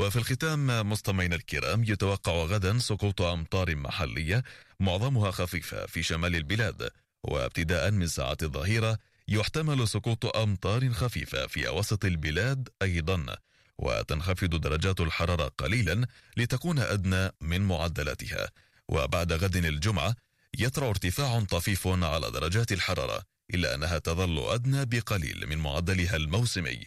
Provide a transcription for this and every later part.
وفي الختام مستمعينا الكرام يتوقع غدا سقوط أمطار محلية معظمها خفيفة في شمال البلاد وابتداء من ساعة الظهيرة يحتمل سقوط أمطار خفيفة في وسط البلاد أيضا وتنخفض درجات الحرارة قليلا لتكون أدنى من معدلاتها. وبعد غد الجمعة يطرأ ارتفاع طفيف على درجات الحرارة إلا أنها تظل أدنى بقليل من معدلها الموسمي.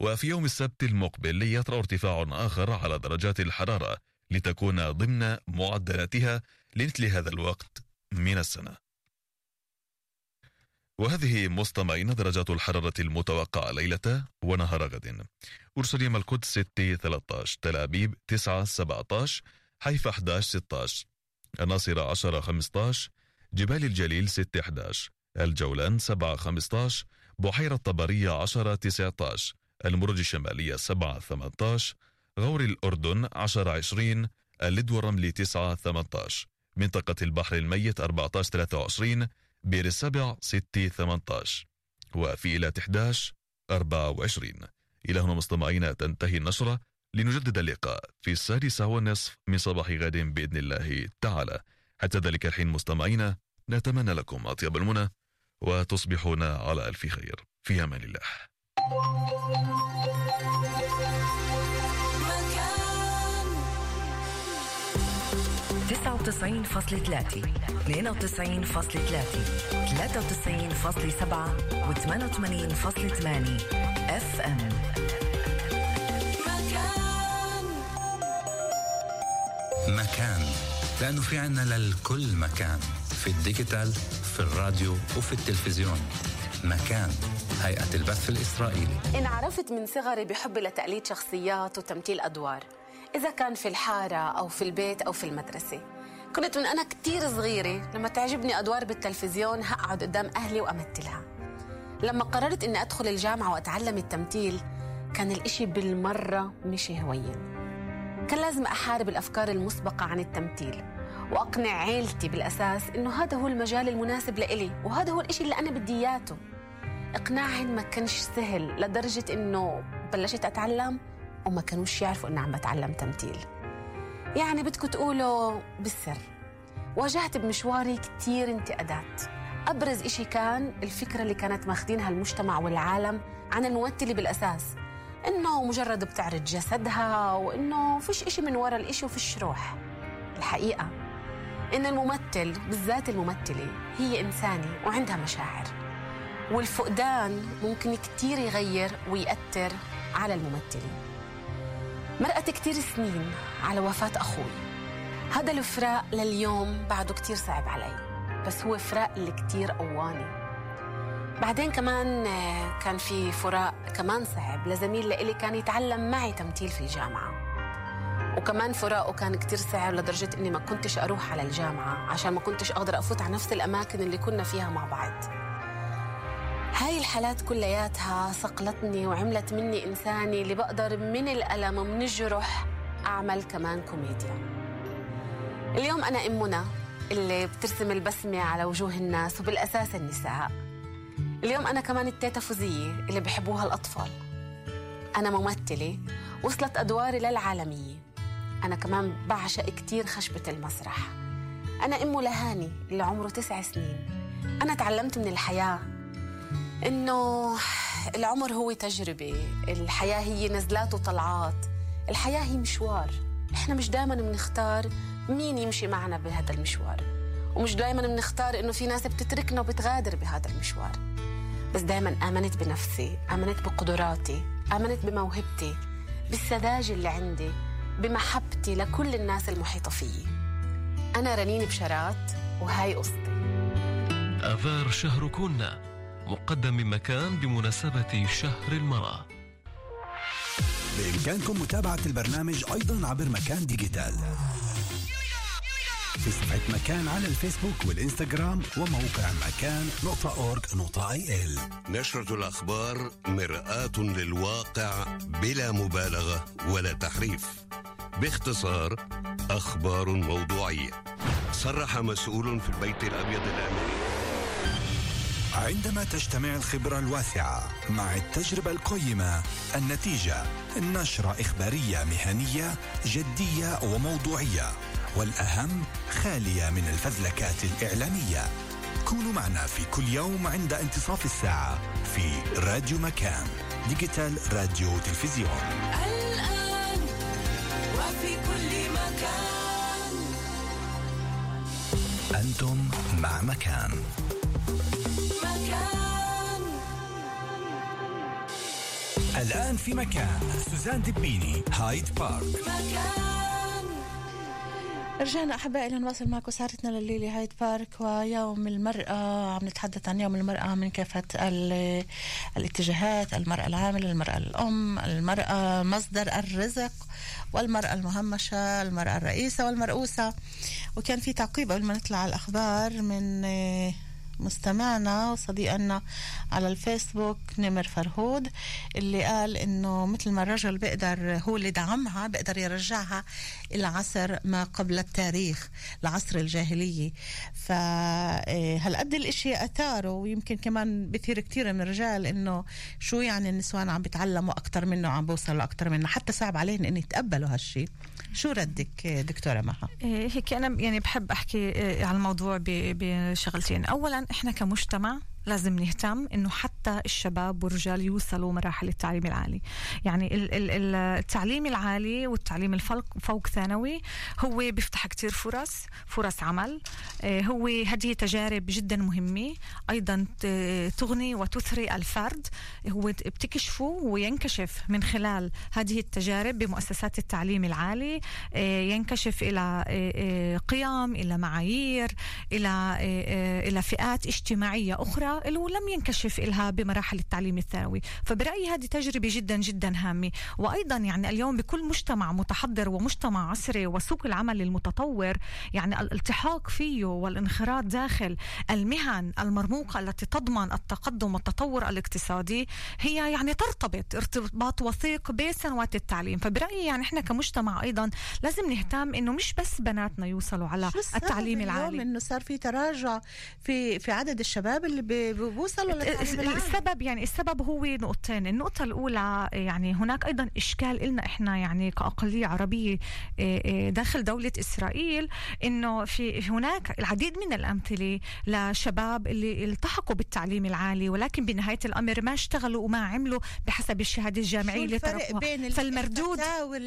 وفي يوم السبت المقبل يطرأ ارتفاع آخر على درجات الحرارة لتكون ضمن معدلاتها لمثل هذا الوقت من السنة. وهذه مستمعين درجات الحرارة المتوقعة ليلة ونهار غد. أورشليم القدس 6 13 تل أبيب 9 17 حيفا 11 16 الناصرة 10 15 جبال الجليل 6 11 الجولان 7 15 بحيرة طبرية 10 19 المرج الشمالية 7 18 غور الأردن 10 20 اللد والرمل 9 18 منطقة البحر الميت 14 23 بير السبع 6 18 وفي إيلات 11 24 إلى هنا مستمعينا تنتهي النشرة. لنجدد اللقاء في السادسة والنصف من صباح غد بإذن الله تعالى. حتى ذلك الحين مستمعينا نتمنى لكم أطيب المنى وتصبحون على ألف خير. في أمان الله. 99.3 92.3 93.8 و88.8 اف ام مكان. لأنه في عنا للكل مكان. في الديجيتال في الراديو وفي التلفزيون. مكان. هيئة البث الإسرائيلي. إن عرفت من صغري بحبي لتقليد شخصيات وتمثيل أدوار إذا كان في الحارة أو في البيت أو في المدرسة. كنت من أنا كتير صغيرة لما تعجبني أدوار بالتلفزيون هقعد قدام أهلي وأمثلها. لما قررت إني أدخل الجامعة وأتعلم التمثيل كان الإشي بالمرة مش هوين كان لازم أحارب الأفكار المسبقة عن التمثيل وأقنع عيلتي بالأساس إنه هذا هو المجال المناسب لإلي وهذا هو الإشي اللي أنا بدي إياته. إقناعهم ما كانش سهل لدرجة إنه بلشت أتعلم وما كانوش يعرفوا إني عم بتعلم تمثيل. يعني بدكم تقولوا بالسر. واجهت بمشواري كتير انتقادات. أبرز إشي كان الفكرة اللي كانت ماخدينها المجتمع والعالم عن الممثلة بالأساس. إنه مجرد بتعرض جسدها وإنه فيش إشي من ورا الإشي وفيش روح. الحقيقة إن الممثل بالذات الممثلة هي إنسانة وعندها مشاعر. والفقدان ممكن كتير يغير ويأثر على الممثلين. مرقت كتير سنين على وفاة أخوي. هذا الفراق لليوم بعده كتير صعب علي بس هو فراق اللي كتير قواني. بعدين كمان آه، كان في فراق كمان صعب لزميل لإلي كان يتعلم معي تمثيل في الجامعة. وكمان فراقه كان كتير صعب لدرجة إني ما كنتش أروح على الجامعة عشان ما كنتش أقدر أفوت على نفس الأماكن اللي كنا فيها مع بعض. هاي الحالات كلياتها صقلتني وعملت مني إنساني اللي بقدر من الألم ومن الجرح أعمل كمان كوميديا. اليوم أنا أم منى اللي بترسم البسمة على وجوه الناس وبالأساس النساء. اليوم أنا كمان التيتا فوزية اللي بحبوها الأطفال. أنا ممثلة وصلت أدواري للعالمية. أنا كمان بعشق كتير خشبة المسرح. أنا أم لهاني اللي عمره تسع سنين. أنا تعلمت من الحياة إنه العمر هو تجربة الحياة هي نزلات وطلعات الحياة هي مشوار. إحنا مش دائما بنختار مين يمشي معنا بهذا المشوار ومش دائما بنختار إنه في ناس بتتركنا وبتغادر بهذا المشوار. بس دائما آمنت بنفسي آمنت بقدراتي آمنت بموهبتي بالسذاجه اللي عندي بمحبتي لكل الناس المحيطة فيي. أنا رنين بشارات وهاي قصتي آذار شهر كنا مقدم من مكان بمناسبة شهر المرأة. بإمكانكم متابعة البرنامج أيضا عبر مكان ديجيتال. في صفحة مكان على الفيسبوك والإنستغرام وموقع مكان نقطة أورج نقطة أي إل. نشرة الأخبار مرآة للواقع بلا مبالغة ولا تحريف. باختصار أخبار موضوعية. صرح مسؤول في البيت الأبيض الأمريكي عندما تجتمع الخبرة الواسعة مع التجربة القيمة النتيجة نشرة إخبارية مهنية جدية وموضوعية والأهم خالية من الفذلكات الإعلامية. كونوا معنا في كل يوم عند انتصاف الساعة في راديو مكان ديجيتال راديو تلفزيون. الآن وفي كل مكان. أنتم مع مكان مكان. الآن في مكان سوزان دبيني هايد بارك. مكان رجعنا أحبائي لنواصل معكم سهرتنا لليلة هايد بارك ويوم المرأة عم نتحدث عن يوم المرأة من كافة ال- الاتجاهات المرأة العاملة المرأة الأم المرأة مصدر الرزق والمرأة المهمشة المرأة الرئيسة والمرؤوسة. وكان في تعقيب قبل ما نطلع على الأخبار من مستمعنا وصديقنا على الفيسبوك نمر فرهود اللي قال إنه مثل ما الرجل بيقدر هو اللي دعمها بيقدر يرجعها إلى عصر ما قبل التاريخ لعصر الجاهلية. فهالقد الإشي أثاره ويمكن كمان بثير كتير من الرجال إنه شو يعني النسوان عم بيتعلموا أكثر منه عم بوصلوا أكثر منه. حتى صعب عليهم ان يتقبلوا هالشي. شو ردك دكتورة مها؟ إيه، هيك أنا يعني بحب أحكي إيه، على الموضوع بشغلتين. اولا إحنا كمجتمع لازم نهتم إنه حتى الشباب والرجال يوصلوا مراحل التعليم العالي. يعني ال- ال- ال- التعليم العالي والتعليم الفوق فوق ثانوي هو بيفتح كتير فرص فرص عمل إيه، هو هذه تجارب جدا مهمة. أيضا تغني وتثري الفرد. هو بتكشفه وينكشف من خلال هذه التجارب بمؤسسات التعليم العالي. إيه، ينكشف إلى إيه، قيم إلى معايير إلى إلى فئات اجتماعية أخرى. اللي هو لم ينكشف إلها بمراحل التعليم الثانوي فبرأيي هذه تجربة جدا جدا هامة. وأيضا يعني اليوم بكل مجتمع متحضر ومجتمع عصري وسوق العمل المتطور يعني الالتحاق فيه والانخراط داخل المهن المرموقة التي تضمن التقدم والتطور الاقتصادي هي يعني ترتبط ارتباط وثيق بسنوات التعليم. فبرأيي يعني إحنا كمجتمع أيضا لازم نهتم إنه مش بس بناتنا يوصلوا على التعليم اليوم العالي؟ إنه صار في تراجع في في عدد الشباب اللي بيوصلوا للتعليم العالي السبب يعني السبب هو نقطتين النقطة الأولى يعني هناك أيضا إشكال إلنا إحنا يعني كأقلية عربية إيه، إيه، داخل دولة إسرائيل إنه في هناك العديد من الأمثلة لشباب اللي التحقوا بالتعليم العالي ولكن بنهاية الأمر ما اشتغلوا وما عملوا بحسب الشهادة الجامعية اللي الفرق تركوها بين فالمردود.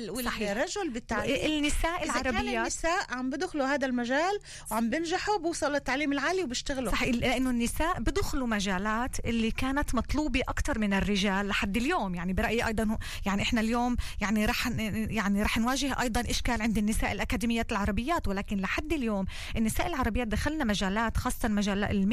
والرجل بالتعليم؟ النساء إذا كان العربيات. النساء عم بدخلوا هذا المجال وعم بنجحوا بوصلوا للتعليم العالي وبيشتغلوا. صح لأنه النساء بدخلوا مجالات اللي كانت مطلوبة أكثر من الرجال لحد اليوم. يعني برأيي أيضا هو- يعني إحنا اليوم يعني رح يعني رح نواجه أيضا إشكال عند النساء الاكاديميات العربيات ولكن لحد اليوم النساء العربيات دخلنا مجالات خاصة مجال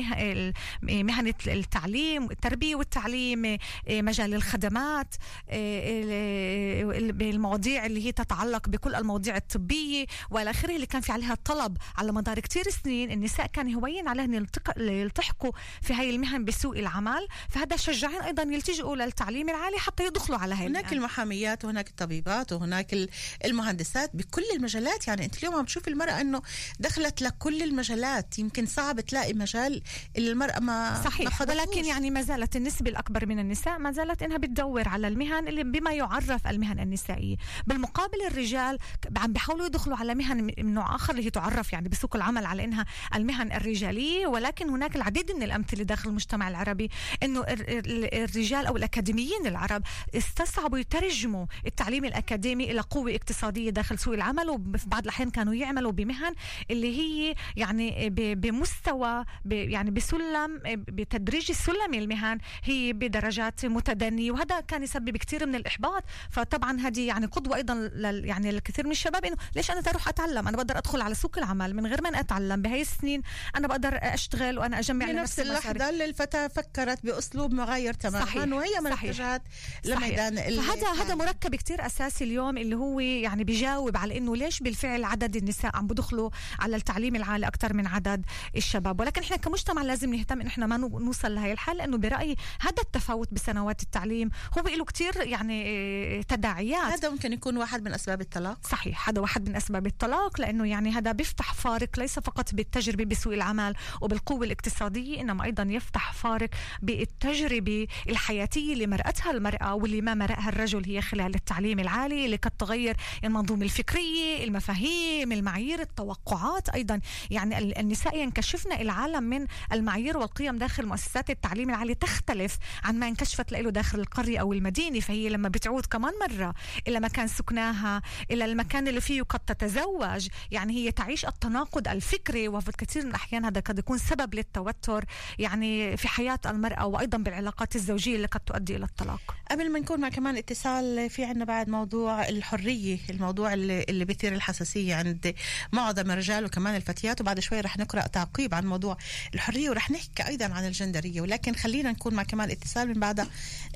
مهنه التعليم التربيه والتعليم مجال الخدمات ال- ال- بالمواضيع اللي هي تتعلق بكل المواضيع الطبية وإلى آخره اللي كان في عليها طلب على مدار كتير سنين النساء كان هوين يلتق- يلتحقوا في هاي المهن بسوق العمل فهذا شجعهم أيضا يلتجئوا للتعليم العالي حتى يدخلوا على هاي هناك. المحاميات وهناك الطبيبات وهناك ال- المهندسات بكل المجالات يعني أنت اليوم عم تشوف المرأة إنه دخلت لكل المجالات يمكن صعب تلاقي مجال اللي المرأة ما ما صحيح خضتوش. ولكن يعني ما زالت النسبة الأكبر من النساء ما زالت إنها بتدور على المهن اللي بما يعرف المهن النسائية بالمقابل الرجال عم بيحاولوا يدخلوا على مهن من نوع آخر اللي هي تعرف يعني بسوق العمل على إنها المهن الرجالية ولكن هناك العديد من الأمثلة داخل المجتمع العربي ال- الرجال أو الأكاديميين العرب استصعبوا يترجموا التعليم الأكاديمي إلى قوة اقتصادية داخل سوق العمل وفي بعض الأحيان كانوا يعملوا بمهن اللي هي يعني بمستوى يعني بسلم بتدريج السلم المهن هي بدرجات متدنية وهذا كان يسبب كثير من الإحباط. فطبعا هذه يعني قدوة أيضا لل يعني للكثير من الشباب إنه ليش أنا بدي أروح أتعلم؟ أنا بقدر أدخل على سوق العمل من غير ما أنا أتعلم. بهي السنين أنا بقدر أشتغل وأنا أجمع في لنفسي نفس اللي الفتاة فكرت بأسلوب مغاير تماما صحيح. وهي صحيح. اتجهت. لميدان فهذا هذا التعليم. مركب كتير أساسي اليوم اللي هو يعني بيجاوب على إنه ليش بالفعل عدد النساء عم بدخلوا على التعليم العالي أكثر من عدد الشباب ولكن إحنا كمجتمع لازم نهتم إن إحنا ما نو- نوصل لهي الحال لأنه برأيي هذا التفاوت بسنوات التعليم هو له كتير يعني إيه، تداعيات هذا ممكن يكون واحد من أسباب الطلاق صحيح هذا واحد من أسباب الطلاق لأنه يعني هذا بيفتح فارق ليس فقط بالتجربة بسوق العمل وبالقوة الاقتصادية إنما أيضا يفتح فارق بالتجربة الحياتية اللي مرأتها المرأة واللي ما مرأها الرجل هي خلال التعليم العالي اللي قد تغير المنظومة الفكرية المفاهيم المعايير التوقعات. أيضا يعني ال- النساء ينكشفن العالم من المعايير والقيم داخل مؤسسات التعليم العالي تختلف عن ما انكشفت له داخل القرية أو المدينة. فهي لما بتعود كمان مرة إلى مكان سكناها إلى المكان اللي فيه قد تتزوج يعني هي تعيش التناقض الفكري. وفي كثير من الأحيان هذا قد يكون سبب للتوتر. يعني في حياة المرأة وأيضا بالعلاقات الزوجية اللي قد تؤدي إلى الطلاق. قبل ما نكون مع كمان اتصال في عنا بعد موضوع الحرية الموضوع اللي, اللي بيثير الحساسية عند معظم الرجال وكمان الفتيات. وبعد شوي رح نقرأ تعقيب عن موضوع الحرية ورح نحكي أيضا عن الجندرية. ولكن خلينا نكون مع كمان اتصال من بعدها.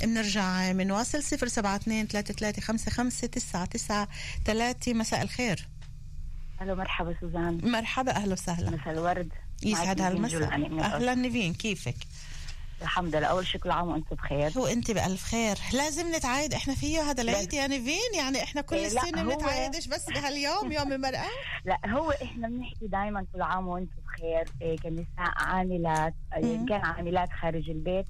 بنرجع بنواصل 072 33 55 99 3 مساء الخير. ألو مرحبا سوزان. مرحبا أهلا وسهلا. مساء الورد. يسعد هالمساء. أهلا نيفين كيفك؟ الحمد لله. أول شيء كل عام وأنتم بخير. وانت بألف خير. لازم نتعايد إحنا فيه هذا العيد. يا نيفين يعني إحنا كل إيه، هو- بنتعايدش بس بهاليوم يوم المرأة؟ لا هو إحنا بنحكي دائما كل عام وأنتم بخير. إيه كنساء عاملات إيه. كان عاملات خارج البيت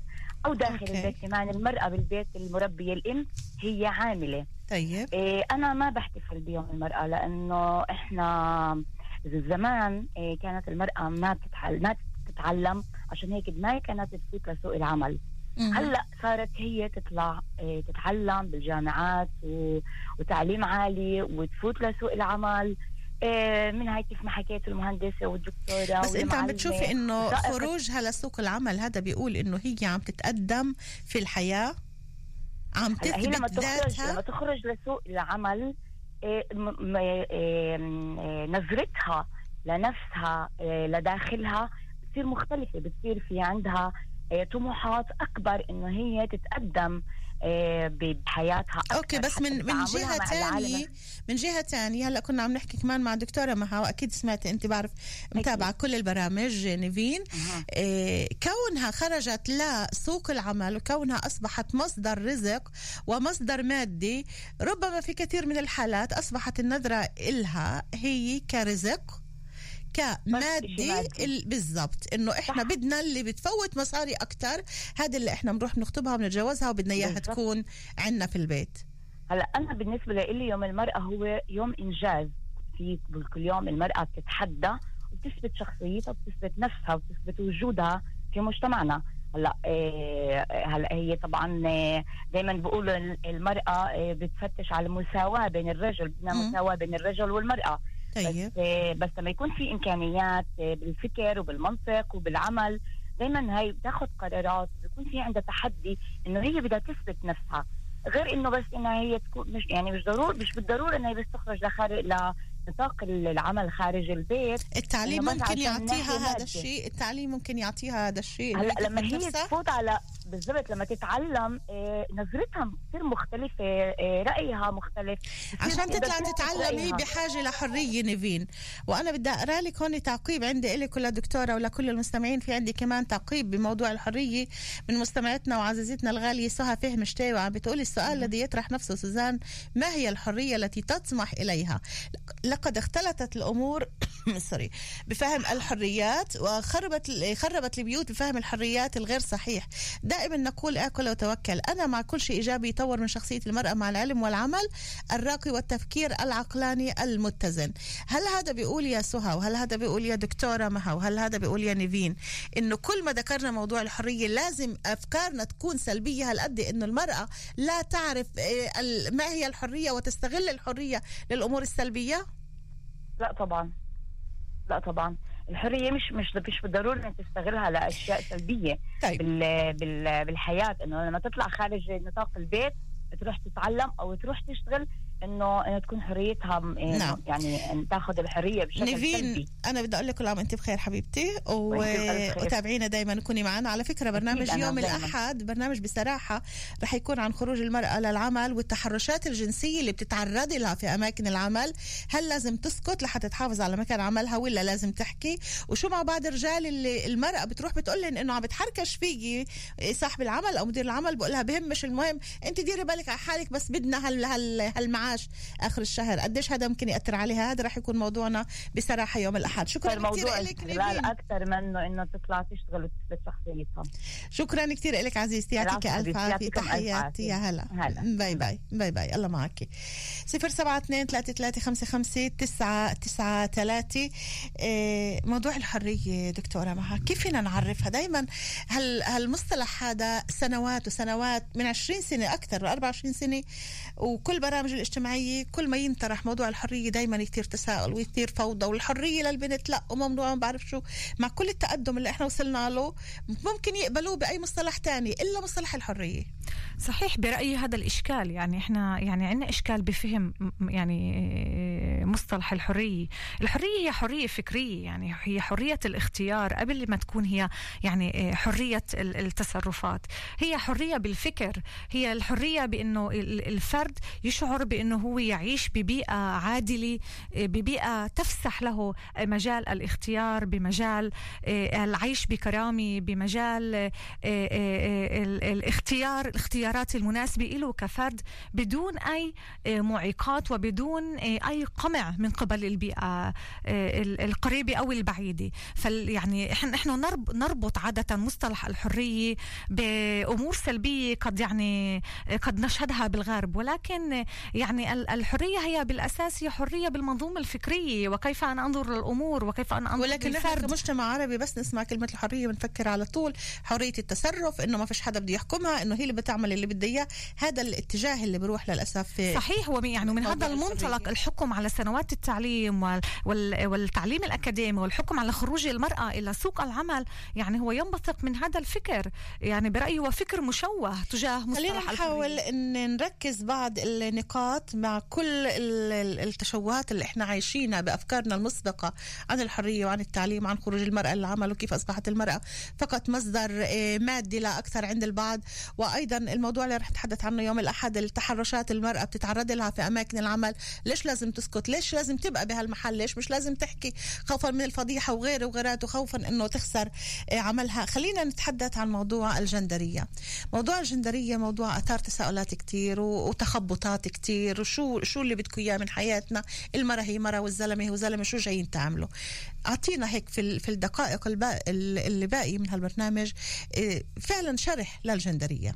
أو داخل أوكي. البيت كمان. المرأة بالبيت المربية الأم هي عاملة. طيب. إيه أنا ما بحتفل بيوم المرأة لأنه إحنا زمان إيه كانت المرأة ما بتتعلم ما تتعلم عشان هيك ما كانت تفوت لسوق العمل. هلأ صارت هي تطلع آه، تتعلم بالجامعات. وتعليم عالي وتفوت لسوق العمل. آه، من هاي كيف ما حكيت المهندسة والدكتورة بس انت عم بتشوفي إنه خروجها لسوق العمل هذا بيقول إنه هي عم تتقدم في الحياة؟ عم هلأ هي لما تثبت تخرج لما ذاتها تخرج لسوق العمل نظرتها لنفسها آه، لداخلها بتصير مختلفة بتصير في عندها آه، طموحات أكبر إنه هي تتقدم آه، بحياتها أكثر أوكي بس من من جهة ثانية. من جهة ثانية هلأ كنا عم نحكي كمان مع دكتورة مها وأكيد سمعتي أنت بعرف متابعة كل البرامج نيفين. إيه كونها خرجت لسوق العمل وكونها أصبحت مصدر رزق ومصدر مادي ربما في كثير من الحالات أصبحت النظرة إلها هي كرزق كمادي مادي. ال- بالضبط إنه إحنا صح. بدنا اللي بتفوت مصاري أكتر هذا اللي إحنا بنروح نخطبها وبنتجوزها وبدنا إياها. تكون عندنا في البيت هلأ أنا بالنسبة لي يوم المرأة هو يوم إنجاز في كل يوم المرأة بتتحدى وبتثبت شخصيتها وبتثبت نفسها وبتثبت وجودها في مجتمعنا هلأ إيه هلأ هي طبعا دائما بيقولوا ال- المرأة إيه بتفتش على المساواة بين الرجل بدنا. مساواة بين الرجل والمرأة طيب بس إيه بس لما يكون في إمكانيات إيه بالفكر وبالمنطق وبالعمل دائما هي بتاخذ قرارات بيكون في عندها تحدي إنه هي بدها تثبت نفسها غير إنه بس إنها هي تكون مش يعني مش ضروري مش بالضرورة إنها هي بس تخرج لخارج لنطاق العمل خارج البيت التعليم ممكن يعطيها هذا. الشيء التعليم ممكن يعطيها هذا الشيء هلأ لما هي. تفوت على بالضبط لما تتعلم إيه نظرتها كثير مختلفة إيه رأيها مختلف. عشان تطلع تتعلم هي رأيها. بحاجة لحرية نيفين. وأنا بدي أقرأ لك هون تعقيب عندي لك ولدكتوره ولكل المستمعين. في عندي كمان تعقيب بموضوع الحرية من مستمعتنا وعزيزتنا الغالية سهى فهم شتاوي. عم بتقول السؤال الذي يطرح نفسه سوزان ما هي الحرية التي تطمح إليها؟ لقد اختلطت الأمور سوري بفهم الحريات وخربت خربت البيوت بفهم الحريات الغير صحيح. دائما نقول آكل وتوكل. أنا مع كل شيء إيجابي يطور من شخصية المرأة مع العلم والعمل الراقي والتفكير العقلاني المتزن. هل هذا بيقول يا سهى وهل هذا بيقول يا دكتورة مها وهل هذا بيقول يا نيفين انه كل ما ذكرنا موضوع الحرية لازم أفكارنا تكون سلبية؟ هالقد إنه المرأة لا تعرف آه، ما هي الحرية وتستغل الحرية للأمور السلبية؟ لا طبعا. لا طبعا. الحرية مش مش مش بالضرورة إنك تستغلها لأشياء سلبية طيب. بال بال بالحياة إنه لما تطلع خارج نطاق البيت تروح تتعلم أو تروح تشتغل إنه تكون حريتها نعم. يعني تاخذ الحرية بشكل نيفين سلبي. أنا بدي أقول لك كل عام انت بخير حبيبتي و... وتابعينا دائما وكوني معنا. على فكرة برنامج يوم دايماً. الأحد برنامج بصراحة رح يكون عن خروج المرأة للعمل والتحرشات الجنسية اللي بتتعرض لها في أماكن العمل. هل لازم تسكت لحتى تحافظ على مكان عملها ولا لازم تحكي؟ وشو مع بعض الرجال اللي المرأة بتروح بتقول لهم إنه عم بتحركش فيكي صاحب العمل أو مدير العمل؟ بقول لها بهمش المهم. أنت ديري بالك على حالك بس بدنا هال هال هالمعاد 12 آخر الشهر. قديش هذا ممكن يأثر عليها هذا رح يكون موضوعنا بصراحة يوم الأحد. شكرا كثير لك لا أكثر منه إنه تطلع تشتغل وتثبت شخصيتها شكرا كثير لك عزيزتي. يعطيك ألف عافية. تحياتي. يا هلا. باي باي. باي باي. الله معك. 072-3355-993 إيه، موضوع الحرية دكتورة مها. كيف فينا نعرفها؟ دائما هالمصطلح هذا سنوات وسنوات من 20 سنة أكثر 24 سنة وكل برامج الاشتراكية الاجتماعية كل ما ينطرح موضوع الحرية دايما كثير تساؤل وكثير فوضى والحرية للبنت لا وممنوع ما بعرف شو. مع كل التقدم اللي إحنا وصلنا له ممكن يقبلوه بأي مصطلح تاني إلا مصطلح الحرية. صحيح برأيي هذا الإشكال. يعني إحنا يعني عندنا إشكال بفهم يعني آه، مصطلح الحرية. الحرية هي حرية فكرية. يعني هي حرية الاختيار قبل ما تكون هي يعني آه، حرية ال- التصرفات. هي حرية بالفكر. هي الحرية بأنه ال- الفرد يشعر بأنه هو يعيش ببيئة عادلة آه، ببيئة تفسح له مجال الاختيار بمجال العيش بكرامة بمجال ال- الاختيار الاختيارات المناسبة له كفرد بدون أي آه، معيقات وبدون آه، أي قمع من قبل البيئة آه، ال- القريبة أو البعيدة. فال يعني نرب- نربط عادة مصطلح الحرية بأمور سلبية قد يعني قد نشهدها بالغرب. ولكن يعني ال- الحرية هي بالأساس هي حرية بالمنظومة الفكرية. وكيف أنا أنظر للأمور؟ وكيف أنا أنظر ولكن نحن كمجتمع عربي بس نسمع كلمة الحرية بنفكر على طول. حرية التصرف إنه ما فيش حدا بده يحكمها إنه هي اللي بتعمل اللي بدها إياه. هذا الاتجاه اللي بروح للأسف في صحيح ومن يعني من هذا المنطلق. الحكم على سنوات التعليم وال وال والتعليم الأكاديمي والحكم على خروج المرأة إلى سوق العمل يعني هو ينبثق من هذا الفكر. يعني برأيي هو فكر مشوه تجاه خلينا مصطلح نحاول الحرية إن نركز بعض النقاط مع كل ال- ال- التشوهات اللي إحنا عايشينها بأفكارنا المسبقة عن الحرية وعن التعليم وعن خروج المرأة للعمل وكيف أصبحت المرأة. فقط مصدر آه، مادي لا أكثر عند البعض. وأيضا الموضوع اللي رح نتحدث عنه يوم الأحد التحرشات المرأة بتتعرض لها في أماكن العمل. ليش لازم تسكت؟ ليش لازم تبقى بهالمحل؟ ليش مش لازم تحكي خوفا من الفضيحة وغيره وغيراته خوفا إنه تخسر آه، عملها؟ خلينا نتحدث عن موضوع الجندرية. موضوع الجندرية موضوع أثار تساؤلات كتير و- وتخبطات كتير. وشو شو اللي بدكم إياه من حياتنا؟ المرأة هي مرأة والزلمة هو زلمه شو جايين تعملوا؟ أعطينا هيك في في الدقائق اللي باقي من هالبرنامج آه، فعلا شرح للجندرية.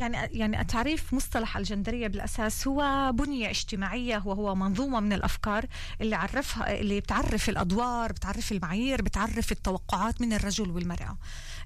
يعني يعني تعريف مصطلح الجندرية بالأساس هو بنية اجتماعية وهو منظومة من الأفكار اللي عرفها اللي بتعرف الأدوار بتعرف المعايير بتعرف التوقعات من الرجل والمرأة.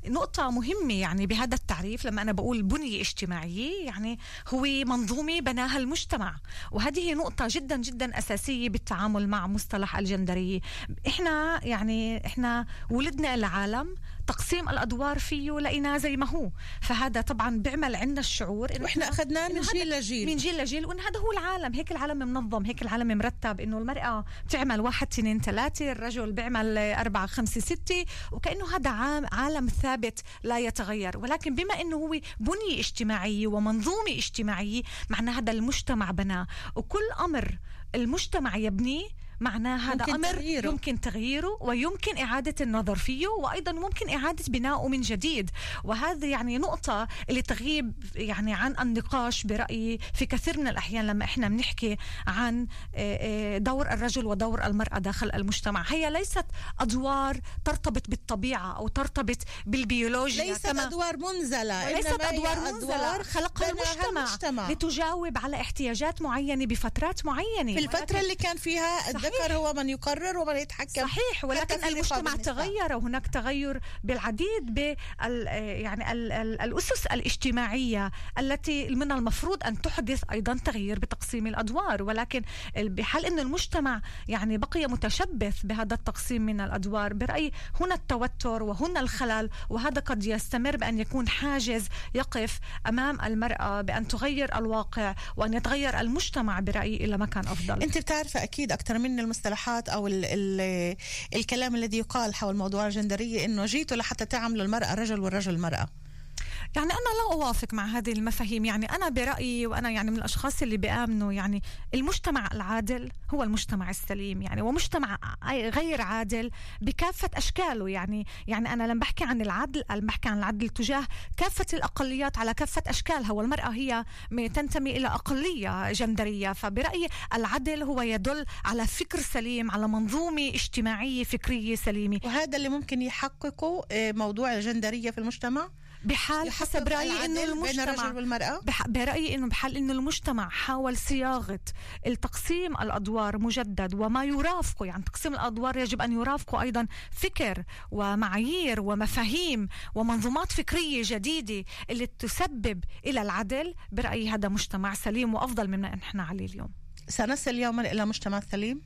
نقطة مهمة يعني بهذا التعريف لما أنا بقول بنية اجتماعية يعني هو منظومة بناها المجتمع. وهذه نقطة جدا جدا أساسية بالتعامل مع مصطلح الجندرية. إحنا يعني إحنا ولدنا العالم تقسيم الأدوار فيه لقيناه زي ما هو. فهذا طبعا بيعمل عندنا الشعور إنه وإحنا أخذناه من جيل لجيل. من جيل لجيل. وإن هذا هو العالم. هيك العالم منظم. هيك العالم مرتب. إنه المرأة بتعمل واحد اثنين ثلاثة. الرجل بيعمل أربعة خمسة ستة. وكأنه هذا عام عالم ثابت لا يتغير. ولكن بما إنه هو بنية اجتماعية ومنظومة اجتماعية معنى هذا المجتمع بناه. وكل أمر المجتمع يبنيه معناه هذا ممكن أمر تغييره. يمكن تغييره ويمكن إعادة النظر فيه وأيضا ممكن إعادة بنائه من جديد وهذا يعني نقطة اللي تغيب يعني عن النقاش برأيي في كثير من الأحيان لما إحنا بنحكي عن آه، آه، دور الرجل ودور المرأة داخل المجتمع هي ليست أدوار ترتبط بالطبيعة أو ترتبط بالبيولوجيا ليست كما أدوار منزلة ليست أدوار منزلة خلقها المجتمع, المجتمع. لتجاوب على احتياجات معينة بفترات معينة في الفترة ولكن- اللي كان فيها. الذكر هو من يقرر ومن يتحكم صحيح ولكن المجتمع. تغير وهناك تغير بالعديد بال يعني ال- ال- الأسس الاجتماعية التي من المفروض أن تحدث أيضا تغيير بتقسيم الأدوار ولكن ال- بحال إن المجتمع يعني بقي متشبث بهذا التقسيم من الأدوار برايي هنا التوتر وهنا الخلل وهذا قد يستمر بأن يكون حاجز يقف أمام المرأة بأن تغير الواقع وأن يتغير المجتمع برأيي إلى مكان أفضل أنت بتعرفي أكيد أكثر من المصطلحات أو ال ال الكلام الذي يقال حول موضوع الجندرية إنه جيتوا لحتى تعملوا المرأة رجل والرجل مرأة. يعني أنا لا أوافق مع هذه المفاهيم. يعني أنا برأيي وأنا يعني من الأشخاص اللي بيآمنوا يعني المجتمع العادل هو المجتمع السليم. يعني ومجتمع غير عادل بكافة أشكاله. يعني يعني أنا لما بحكي عن العدل أنا بحكي عن العدل تجاه كافة الأقليات على كافة أشكالها. والمرأة هي تنتمي إلى أقلية جندرية. فبرأيي العدل هو يدل على فكر سليم على منظومة اجتماعية فكرية سليمة. وهذا اللي ممكن يحققه آه، موضوع الجندرية في المجتمع؟ بحال حسب رأيي إنه العدل بين المجتمع. الرجل والمرأة؟ بح... برأيي إنه بحال إنه المجتمع حاول صياغة التقسيم الأدوار مجدد وما يرافقه يعني تقسيم الأدوار يجب أن يرافقه أيضا فكر ومعايير ومفاهيم ومنظومات فكرية جديدة اللي تسبب إلى العدل. برأيي هذا مجتمع سليم وأفضل مما نحن عليه اليوم. سنصل يوما إلى مجتمع سليم؟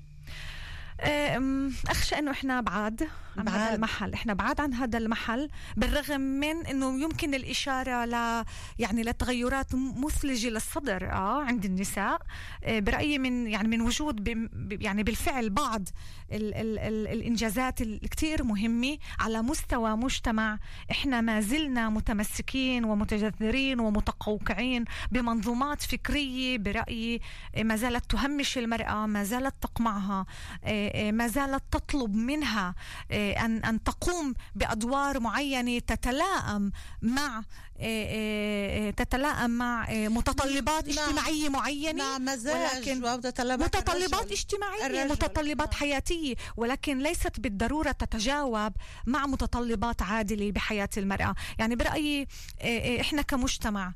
أم، أخشى إنه إحنا بعاد. عن هذا بعاد. المحل إحنا بعاد عن هذا المحل بالرغم من إنه يمكن الإشارة ل يعني لتغيرات مثلجة للصدر آه عند النساء آه، برأيي من يعني من وجود يعني بالفعل بعض ال ال ال الإنجازات الكثير مهمة على مستوى مجتمع إحنا ما زلنا متمسكين ومتجذرين ومتقوقعين بمنظومات فكرية برأيي آه، ما زالت تهمش المرأة ما زالت تقمعها آه، آه، ما زالت تطلب منها آه، ان أن تقوم بأدوار معينة تتلائم مع آه، آه، تتلائم مع متطلبات مع- اجتماعية معينة مع مزاج ولكن ومتطلبات متطلبات الرجل. اجتماعية الرجل. متطلبات حياتية ولكن ليست بالضرورة تتجاوب مع متطلبات عادلة بحياة المرأة يعني برأيي آه، إحنا كمجتمع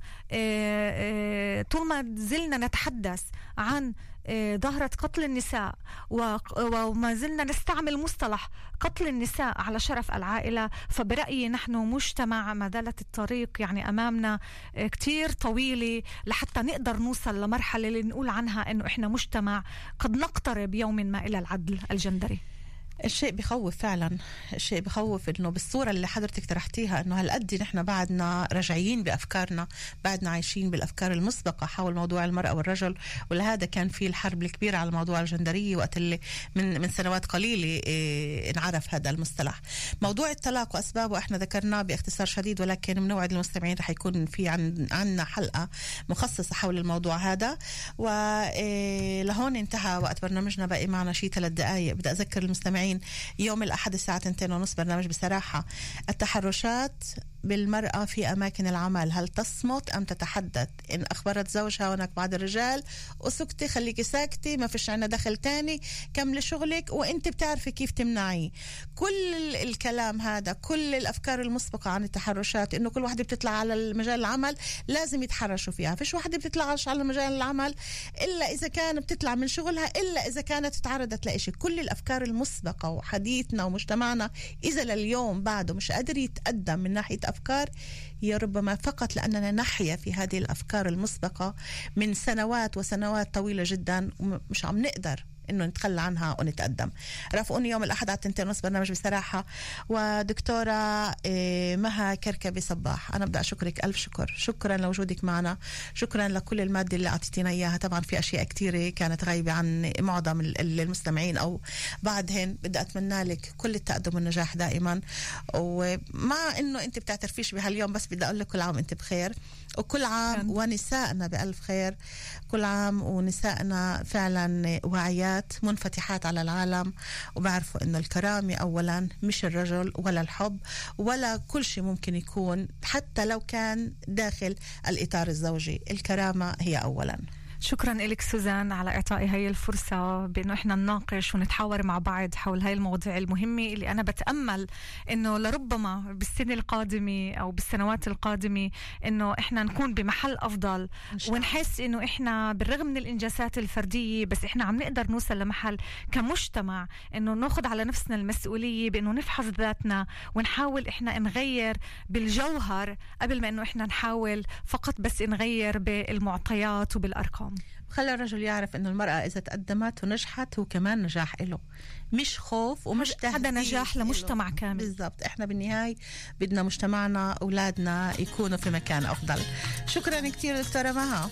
طول ما زلنا نتحدث عن آه، ظاهرة قتل النساء وما زلنا نستعمل مصطلح قتل النساء على شرف العائلة. فبرأيي نحن مجتمع ما زالت الطريق يعني أمامنا آه، كتير طويلة لحتى نقدر نوصل لمرحلة اللي نقول عنها أنه إحنا مجتمع قد نقترب يوم ما إلى العدل الجندري. الشيء بخوف فعلا. الشيء بخوف إنه بالصورة اللي حضرتك طرحتيها إنه هالقد نحن بعدنا رجعيين بأفكارنا بعدنا عايشين بالأفكار المسبقة حول موضوع المرأة والرجل ولهذا كان في الحرب الكبيرة على موضوع الجندرية وقت اللي من من سنوات قليلة إيه انعرف هذا المصطلح. موضوع الطلاق وأسبابه إحنا ذكرناه باختصار شديد ولكن بنوعد المستمعين رح يكون في عن عنا حلقة مخصصة حول الموضوع هذا. ولهون انتهى وقت برنامجنا باقي معنا شيء ثلاث دقائق بدي أذكر المستمعين يوم الأحد الساعة 2 ونص برنامج بصراحة التحرشات بالمرأة في أماكن العمل. هل تصمت أم تتحدث؟ إن أخبرت زوجها هناك بعض الرجال وسكتي خليكي ساكتي ما فيش عنا دخل تاني كملي شغلك. وانت بتعرفي كيف تمنعيه. كل الكلام هذا كل الأفكار المسبقة عن التحرشات إنه كل واحدة بتطلع على مجال العمل لازم يتحرشوا فيها. فيش واحدة بتطلعش على مجال العمل إلا إذا كان بتطلع من شغلها إلا إذا كانت تعرضت لإشي. كل الأفكار المسبقة وحديثنا ومجتمعنا إذا لليوم بعده مش قادر يتقدم من ناحية أفكار هي ربما فقط لأننا نحيا في هذه الأفكار المسبقة من سنوات وسنوات طويلة جدا ومش عم نقدر إنه نتخلى عنها ونتقدم. رافقوني يوم الأحد على التنتين ونص برنامج بصراحة. ودكتورة إيه، مها كركبي صباح. أنا بدي أشكرك. ألف شكر. شكرا لوجودك معنا. شكرا لكل المادة اللي أعطيتينا إياها. طبعا في أشياء كثيره كانت غايبة عن معظم ال- المستمعين أو بعضهن بدي أتمنى لك كل التقدم والنجاح دائما. ومع إنه أنت بتعترفيش بهاليوم بس بدي أقول لك كل عام انت بخير. وكل عام ونسائنا بألف خير. كل عام ونسائنا فعلا واعيات منفتحات على العالم وبعرفوا إنه الكرامة اولا مش الرجل ولا الحب ولا كل شيء ممكن يكون حتى لو كان داخل الإطار الزوجي. الكرامة هي اولا. شكرا لك سوزان على اعطائي هاي الفرصة بأنه إحنا نناقش ونتحاور مع بعض حول هاي المواضيع المهمة اللي أنا بتأمل إنه لربما بالسنه القادمه أو بالسنوات القادمة إنه إحنا نكون بمحل أفضل ونحس إنه إحنا بالرغم من الإنجازات الفردية بس إحنا عم نقدر نوصل لمحل كمجتمع إنه ناخذ على نفسنا المسؤولية بإنه نفحص ذاتنا ونحاول إحنا نغير بالجوهر قبل ما إنه إحنا نحاول فقط بس نغير بالمعطيات وبالأرقام. خلى الرجل يعرف إنه المرأة إذا تقدمت ونجحت هو كمان نجاح له مش خوف ومش هذا- هذا تهديد نجاح إله. لمجتمع كامل. بالضبط. إحنا بالنهاية بدنا مجتمعنا اولادنا يكونوا في مكان أفضل. شكرا كثير دكتورة مها.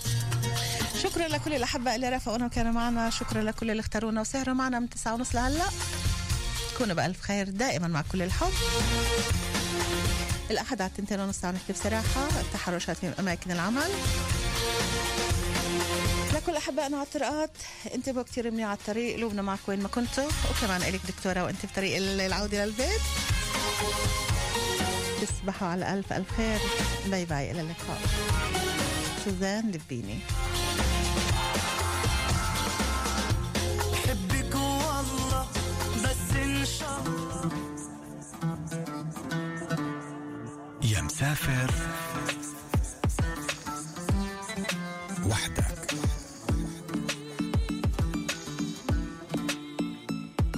شكرا لكل الاحباء اللي رافقونا وكانوا معنا. شكرا لكل اللي اختارونا وسهروا معنا. من تسعة ونص لهلأ؟ كونوا بألف خير دائما مع كل الحب. الأحد على التنتين ونص نحكي بصراحة. التحرشات في أماكن العمل. كل أحبائنا على الطرقات. انتبهوا كتير منيح على الطريق لوبنا معك وين ما كنتوا وكمان إلك دكتورة وأنت بطريق العودة للبيت. تصبحوا على ألف ألف خير. باي باي إلى اللقاء. سوزان لبيني. بحبك والله بس إن شاء الله. يا مسافر